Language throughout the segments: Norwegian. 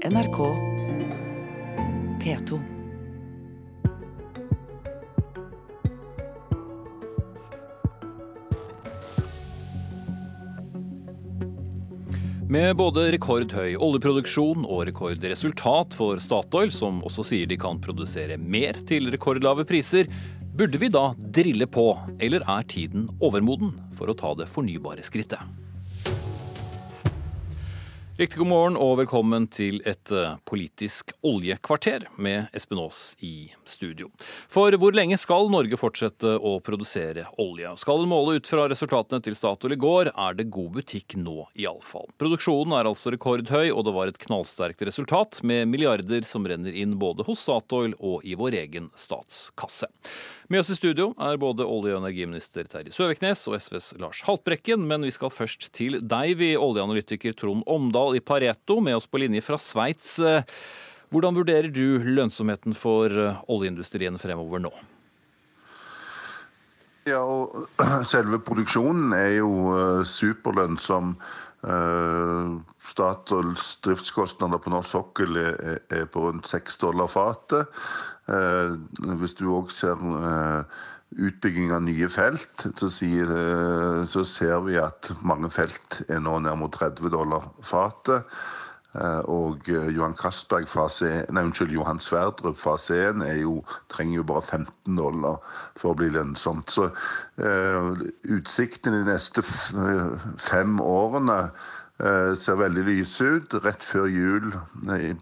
NRK P2. Med både rekordhøy oljeproduksjon og rekordresultat for Statoil, som også sier de kan produsere mer til rekordlave priser, burde vi da drille på, eller er tiden overmoden for å ta det fornybare skrittet? Riktig god morgen og velkommen til et eh, politisk oljekvarter med Espen Aas i studio. For hvor lenge skal Norge fortsette å produsere olje? Skal en måle ut fra resultatene til Statoil i går, er det god butikk nå iallfall. Produksjonen er altså rekordhøy, og det var et knallsterkt resultat med milliarder som renner inn både hos Statoil og i vår egen statskasse. Med oss i studio er både olje- og energiminister Terje Søviknes og SVs Lars Haltbrekken, men vi skal først til deg, vi oljeanalytiker Trond Omdal i Pareto, med oss på linje fra Sveits. Hvordan vurderer du lønnsomheten for oljeindustrien fremover nå? Ja, og Selve produksjonen er jo uh, superlønnsom. Uh, Statoils driftskostnader på norsk sokkel er, på rundt 6 dollar fatet. Eh, hvis du òg ser eh, utbygging av nye felt, så, sier, eh, så, ser vi at mange felt er nå ned mot 30 dollar fatet. Og Johan Castberg fase, nei, unnskyld, Johan Sverdrup 1 jo, trenger jo bare 15 dollar for å bli lønnsomt. Så uh, utsiktene de neste fem årene Eh, ser veldig lyse ut. Rett før jul,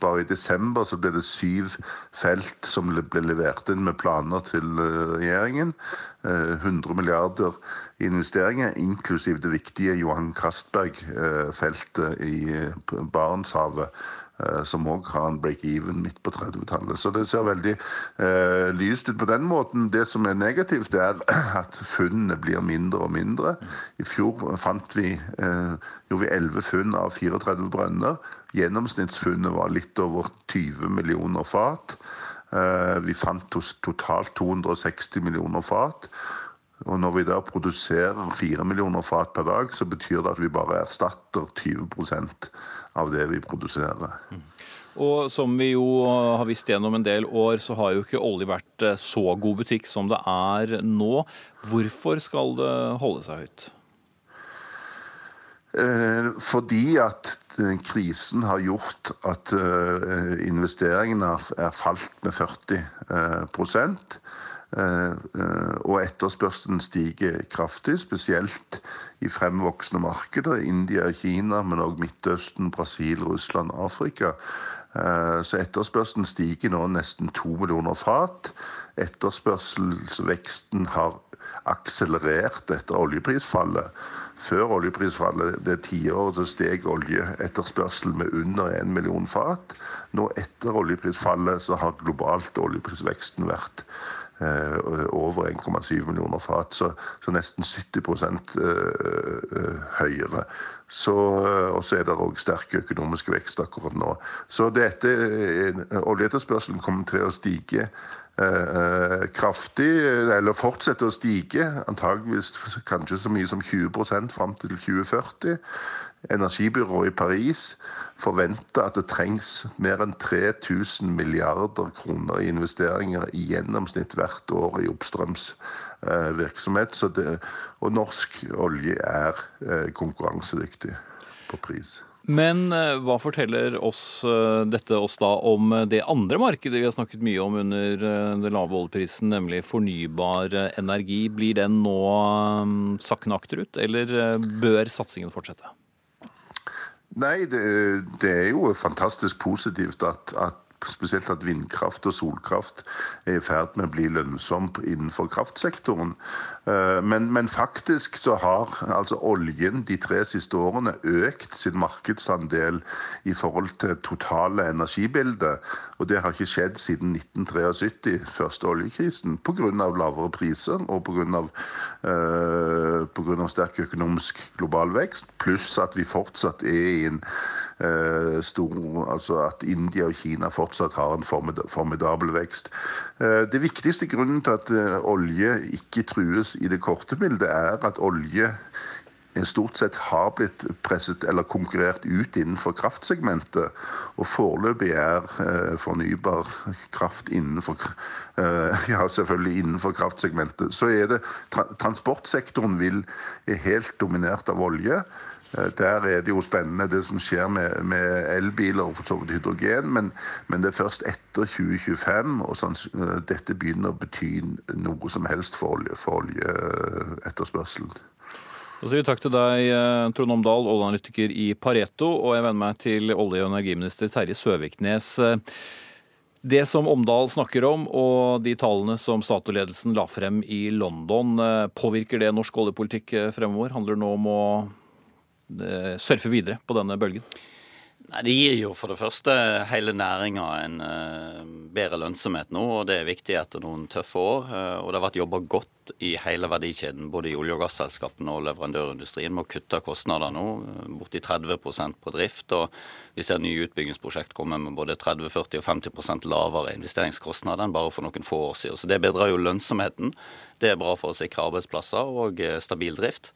bare i desember, så ble det syv felt som ble levert inn med planer til eh, regjeringen. 100 eh, milliarder i investeringer, inklusiv det viktige Johan Castberg-feltet i Barentshavet. Eh, som òg har en break-even midt på 30-tallet. Så det ser veldig eh, lyst ut på den måten. Det som er negativt, er at funnene blir mindre og mindre. I fjor fant vi, eh, gjorde vi 11 funn av 34 brønner. Gjennomsnittsfunnet var litt over 20 millioner fat. Eh, vi fant totalt 260 millioner fat. Og når vi da produserer 4 millioner fat per dag, så betyr det at vi bare erstatter 20% av det vi produserer. Mm. Og som vi jo har visst gjennom en del år, så har jo ikke olje vært eh, så god butikk som det er nå. Hvorfor skal det holde seg høyt? Eh, fordi at eh, krisen har gjort at investeringene er falt med 40 Eh, eh, og etterspørselen stiger kraftig, spesielt i fremvoksende markeder. India, Kina, men også Midtøsten, Brasil, Russland, Afrika. Eh, så etterspørselen stiger nå nesten to millioner fat. Etterspørselsveksten har akselerert etter oljeprisfallet. Før oljeprisfallet det tiåret så steg oljeetterspørselen med under en million fat. Nå etter oljeprisfallet så har globalt oljeprisveksten vært Eh, over 1,7 millioner fat, så, så nesten 70 eh, eh, høyere. Og så er det òg sterk økonomisk vekst akkurat nå. Så dette, oljeetterspørselen kommer til å stige eh, kraftig, eller fortsette å stige. Antageligvis kanskje så mye som 20% fram til 2040. Energibyrået i Paris forventer at det trengs mer enn 3000 milliarder kroner i investeringer i gjennomsnitt hvert år i oppstrøms eh, virksomhet. Det, og norsk olje er eh, konkurransedyktig på pris. Men eh, hva forteller oss dette oss da om det andre markedet vi har snakket mye om under den lave oljeprisen, nemlig fornybar energi. Blir den nå sakkende akterut, eller bør satsingen fortsette? Nei, det, det, er jo fantastisk positivt at, at spesielt at vindkraft og solkraft er i ferd med å bli lønnsom innenfor kraftsektoren. Eh, men, men, faktisk så har altså oljen de tre siste årene økt sin markedsandel i forhold til totale energibildet. Og det har ikke skjedd siden 1973, første oljekrisen, pga. lavere priser og pga. av sterk økonomisk global vekst, pluss at vi fortsatt er i en stor Altså at India og Kina fortsatt har en formidabel vekst. Uh, det viktigste grunnen til at olje ikke trues i det korte bildet, er at olje stort sett har blitt presset eller konkurrert ut innenfor kraftsegmentet. Og foreløpig er eh, fornybar kraft innenfor eh, Ja, selvfølgelig innenfor kraftsegmentet. Så er det Transportsektoren vil, er helt dominert av olje. Eh, der er det jo spennende det som skjer med, med elbiler og for så vidt hydrogen, men, men, det er først etter 2025 og sånn, dette begynner å bety noe som helst for, olje, for oljeetterspørselen. Da sier vi takk til deg, eh, Trond Omdal, oljeanalytiker i Pareto, og jeg venner meg til olje- og energiminister Terje Søviknes. Det som Omdal snakker om, og de tallene som Statoil-ledelsen la frem i London, påvirker det norsk oljepolitikk fremover? Handler det nå om å surfe videre på denne bølgen? Nei, Det gir jo for det første hele næringa en uh, bedre lønnsomhet nå, og det er viktig etter noen tøffe år. Uh, og det har vært jobba godt i hele verdikjeden, både i olje- og gasselskapene og leverandørindustrien, med å kutte kostnader nå, borti 30% på drift. Og vi ser nye utbyggingsprosjekt komme med både 30, 40 og 50% lavere investeringskostnader enn bare for noen få år siden. Så det bedrer jo lønnsomheten. Det er bra for å sikre arbeidsplasser og stabil drift.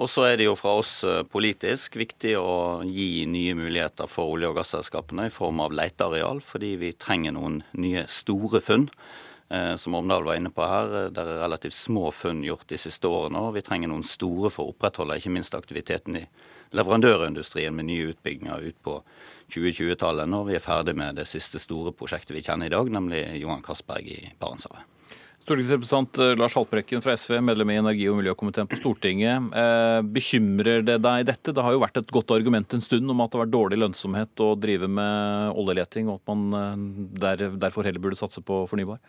Og så er det jo fra oss eh, politisk viktig å gi nye muligheter for olje- og gasselskapene i form av leteareal, fordi vi trenger noen nye store funn. Eh, som Omdal var inne på her, eh, det er relativt små funn gjort de siste årene. og Vi trenger noen store for å opprettholde ikke minst aktiviteten i leverandørindustrien med nye utbygginger ut på 2020-tallet, når vi er ferdig med det siste store prosjektet vi kjenner i dag, nemlig Johan Castberg i Barentshavet. Stortingsrepresentant eh, Lars Haltbrekken fra SV, medlem i energi- og miljøkomiteen på Stortinget. Eh, bekymrer det deg dette? Det har jo vært et godt argument en stund om at det har vært dårlig lønnsomhet å drive med oljeleting, og at man eh, der, derfor heller burde satse på fornybar?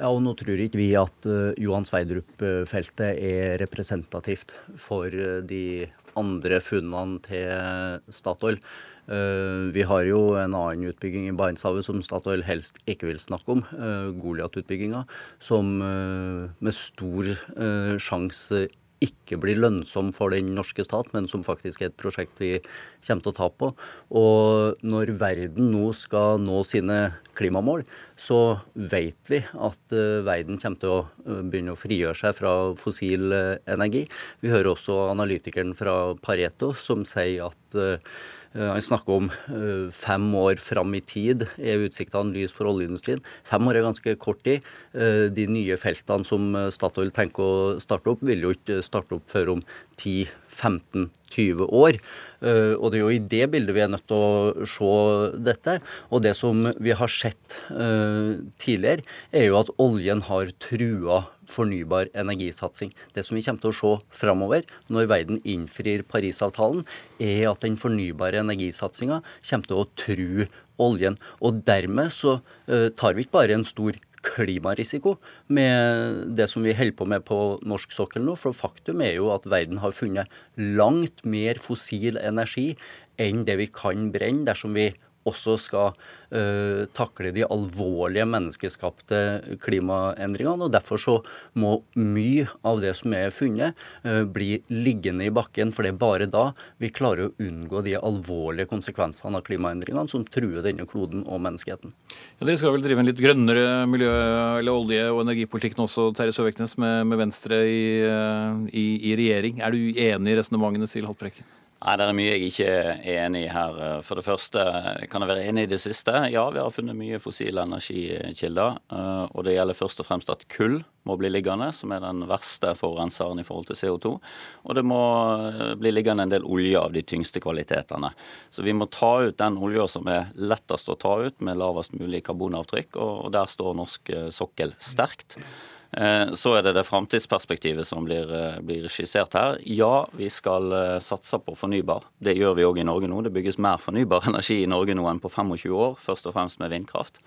Ja, og Nå tror ikke vi at Johan Sverdrup-feltet er representativt for de andre funnene til Statoil. Eh, vi har jo en annen utbygging i Barentshavet som Statoil helst ikke vil snakke om, eh, Goliat-utbygginga, som eh, med stor sjanse ikke blir lønnsom for den norske stat, men som faktisk er et prosjekt vi kommer til å ta på. Og når verden nå skal nå sine klimamål, så vet vi at verden kommer til å begynne å frigjøre seg fra fossil energi. Vi hører også analytikeren fra Pareto som sier at han snakker om eh, fem år fram i tid er utsiktene lys for oljeindustrien. Fem år er ganske kort tid. Eh, de nye feltene som Statoil tenker å starte opp, vil jo ikke starte opp før om 10-15-20 år. Uh, og det er jo i det bildet vi er nødt til å se dette. Og det som vi har sett uh, tidligere, er jo at oljen har trua fornybar energisatsing. Det som vi kommer til å se framover, når verden innfrir Parisavtalen, er at den fornybare energisatsinga kommer til å true oljen. Og dermed så uh, tar vi ikke bare en stor klimarisiko med det som vi holder på med på norsk sokkel nå. For faktum er jo at verden har funnet langt mer fossil energi enn det vi kan brenne dersom vi også skal uh, takle de alvorlige menneskeskapte klimaendringene. og Derfor så må mye av det som er funnet, uh, bli liggende i bakken. For det er bare da vi klarer å unngå de alvorlige konsekvensene av klimaendringene som truer denne kloden og menneskeheten. Ja, dere skal vel drive en litt grønnere miljø- eller olje- og energipolitikk nå også, Terje Søviknes, med, med Venstre i, eh, i, i, regjering. Er du enig i resonnementene til Haltbrekken? Nei, Det er mye jeg ikke er enig i her. For det første kan jeg være enig i det siste. Ja, vi har funnet mye fossile energikilder. Eh, og det gjelder først og fremst at kull må bli liggende, som er den verste forurenseren i forhold til CO2. Og det må eh, bli liggende en del olje av de tyngste kvalitetene. Så vi må ta ut den olja som er lettest å ta ut, med lavest mulig karbonavtrykk. Og der står norsk eh, sokkel sterkt. Eh, så er det det framtidsperspektivet som blir, eh, blir, skissert her. Ja, vi skal eh, satse på fornybar. Det gjør vi òg i Norge nå. Det bygges mer fornybar energi i Norge nå enn på 25 år, først og fremst med vindkraft.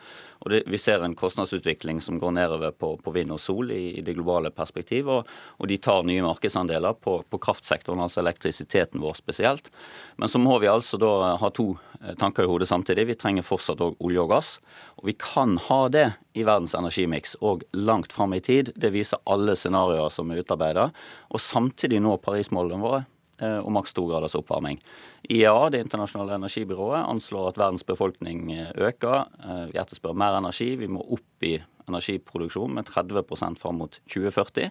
Og det, Vi ser en kostnadsutvikling som går nedover på, på vind og sol i, i det globale perspektiv, og, og, de tar nye markedsandeler på, på, kraftsektoren, altså elektrisiteten vår spesielt. Men så må vi altså da ha to tanker i hodet samtidig. Vi trenger fortsatt olje og gass. Og vi kan ha det i verdens energimiks og langt fram i tid. Det viser alle scenarioer som er utarbeida. Og samtidig nå Paris-målene våre. Eh, og maks to graders oppvarming. IEA, det internasjonale energibyrået, anslår at verdens befolkning eh, øker. Eh, vi etterspør mer energi. Vi må opp i energiproduksjon med 30% fram mot 2040.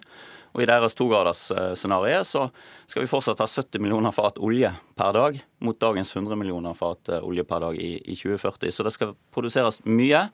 Og I deres togradersscenario så skal vi fortsatt ha 70 millioner fat olje per dag, mot dagens 100 millioner fat eh, olje per dag i, i 2040. Så det skal produseres mye.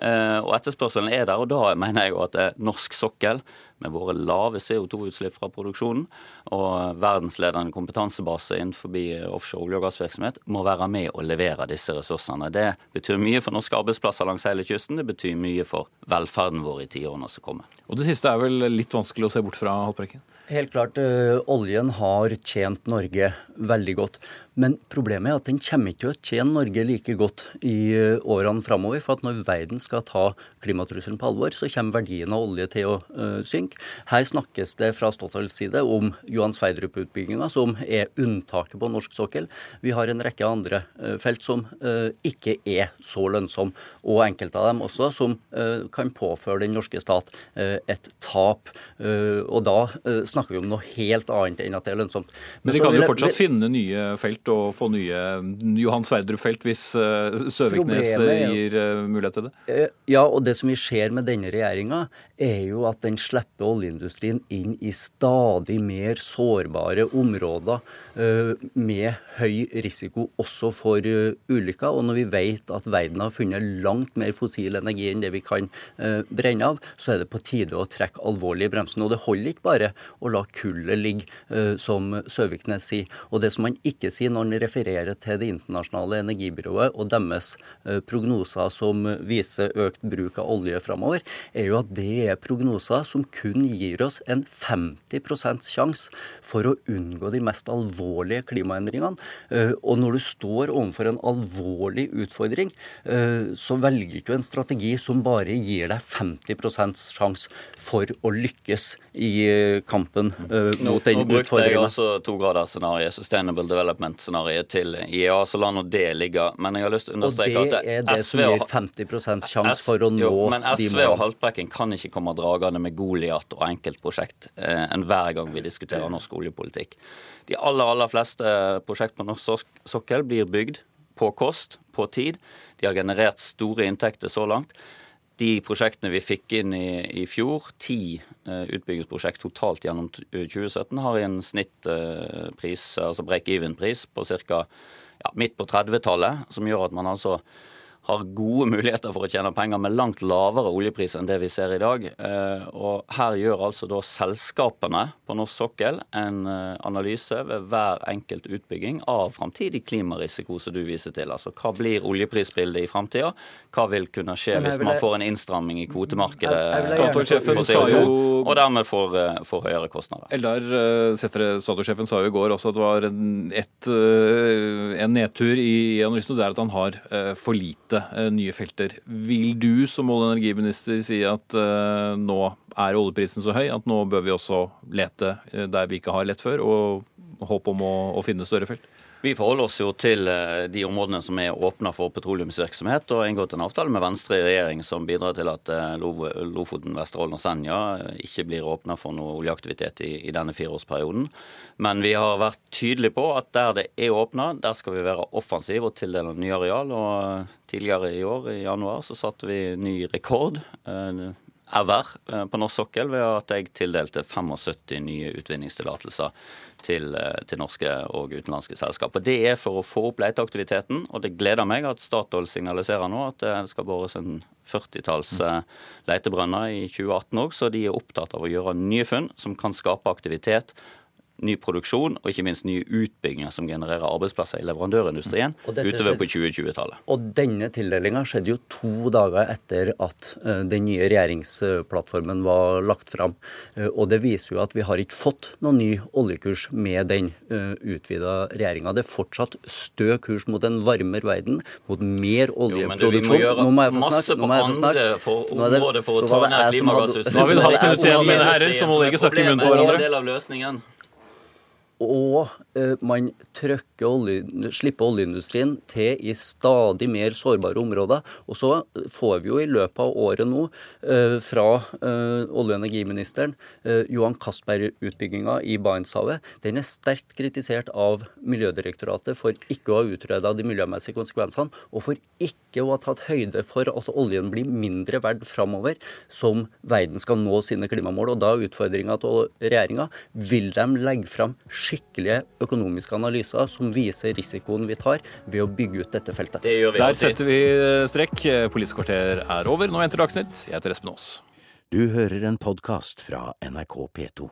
Eh, og etterspørselen er der. og Da mener jeg at det er norsk sokkel med våre lave CO2-utslipp fra produksjonen og verdensledende kompetansebase innenfor offshore olje- og gassvirksomhet må være med og levere disse ressursene. Det betyr mye for norske arbeidsplasser langs hele kysten. Det betyr mye for velferden vår i tiårene som kommer. Og Det siste er vel litt vanskelig å se bort fra, Haltbrekken? Helt klart. Øh, oljen har tjent Norge veldig godt. Men problemet er at den kommer ikke til å tjene Norge like godt i øh, årene framover. For at når verden skal ta klimatrusselen på alvor, så kommer verdien av olje til å uh, synke. Her snakkes det fra Statoils side om Johan Sverdrup-utbygginga, som er unntaket på norsk sokkel. Vi har en rekke andre uh, felt som uh, ikke er så lønnsomme, og enkelte av dem også som kan påføre den norske stat et tap. og da snakker snakker vi om noe helt annet enn at det er lønnsomt. Men, Men de kan jo fortsatt finne nye felt og få nye Johan Sverdrup-felt hvis uh, Søviknes er, gir uh, mulighet til det? Ja, og det som vi ser med denne regjeringa, er jo at den slipper oljeindustrien inn i stadig mer sårbare områder med høy risiko også for ulykker. Og når vi vet at verden har funnet langt mer fossil energi enn det vi kan brenne av, så er det på tide å trekke alvorlig i bremsen. Og det holder ikke bare å la kullet ligge, eh, som Søviknes sier. Og det som han ikke sier når han refererer til Det internasjonale energibyrået og deres eh, prognoser som viser økt bruk av olje framover, er jo at det er prognoser som kun gir oss en 50% sjanse for å unngå de mest alvorlige klimaendringene. Eh, og når du står overfor en alvorlig utfordring, så velger du en strategi som bare gir deg 50% sjanse for å lykkes i kampen mot den utfordringen. Nå brukte jeg også togradersscenarioet, Sustainable Development-scenarioet til IEA, så la nå det ligge. Men jeg har lyst til å understreke at det er det SV som gir 50 sjanse for å nå jo, men SV og Haltbrekken kan ikke komme dragende med Goliat og enkeltprosjekt eh, hver gang vi diskuterer norsk oljepolitikk. De aller, aller fleste prosjekt på norsk sokkel blir bygd på kost, på tid. De har generert store inntekter så langt. De prosjektene vi fikk inn i, i fjor, ti uh, utbyggingsprosjekt totalt gjennom 2017, har en snittpris, uh, altså break-even-pris, på ca. Ja, midt på 30-tallet, som gjør at man altså har gode muligheter for å tjene penger med langt lavere oljepris enn det vi ser i dag. Eh, og her gjør altså da selskapene på norsk sokkel en eh, analyse ved hver enkelt utbygging av framtidig klimarisiko som du viser til. Altså hva blir oljeprisbildet i framtida? Hva vil kunne skje hvis man får en innstramming i kvotemarkedet Statoil-sjefen sa jo og dermed får, eh, får høyere kostnader. Eldar Statoil-sjefen sa jo i går også at det var en, et, en nedtur i analysen, og det er at han har for lite Eh, nye felter. Vil du som olje- og energiminister si at uh, nå er oljeprisen så høy at nå bør vi også lete eh, der vi ikke har lett før, og håpe om å, å finne større felt? Vi forholder oss jo til eh, de områdene som er åpna for petroleumsvirksomhet, og har inngått en avtale med Venstre i regjering som bidrar til at eh, Lofoten, Vesterålen og Senja eh, ikke blir åpna for noe oljeaktivitet i, i, denne fireårsperioden. Men vi har vært tydelige på at der det er åpna, der skal vi være offensive og tildele nye areal. Og tidligere i år, i januar, så satte vi ny rekord ever eh, på norsk sokkel ved at jeg tildelte 75 nye utvinningstillatelser til, eh, til, norske og utenlandske selskaper. Det er for å få opp leteaktiviteten, og det gleder meg at Statoil signaliserer nå at det skal bores en 40-talls leitebrønner letebrønner i 2018 òg, så de er opptatt av å gjøre nye funn som kan skape aktivitet ny produksjon og ikke minst nye utbygginger som genererer arbeidsplasser i leverandørindustrien utover på 2020-tallet. Og denne tildelinga skjedde jo to dager etter at uh, den nye regjeringsplattformen var lagt fram. Uh, og det viser jo at vi har ikke fått noen ny oljekurs med den uh, utvida regjeringa. Det er fortsatt stø kurs mot en varmere verden, mot mer oljeproduksjon. Jo, Nå må jeg få snakke. Nå må jeg få snakke. For områder for å ta ned. Nå vil vi se mine herrer, som må ikke snakke i munnen på hverandre. Det er en del av løsningen. Og man trykker olje, slipper oljeindustrien til i stadig mer sårbare områder. Og så får vi jo i løpet av året nå eh, fra olje- og energiministeren Johan Castberg-utbygginga i Barentshavet. Den er sterkt kritisert av Miljødirektoratet for ikke å ha utreda de miljømessige konsekvensene, og for ikke å ha tatt høyde for at oljen blir mindre verdt framover, som verden skal nå sine klimamål. Og da er utfordringa til regjeringa vil de legge fram skikkelige økonomiske analyser som viser risikoen vi tar ved å bygge ut dette feltet. Det gjør vi Der alltid. setter vi strekk. Politisk kvarter er over. Nå venter Dagsnytt. Jeg heter Espen Aas. Du hører en podkast fra NRK P2.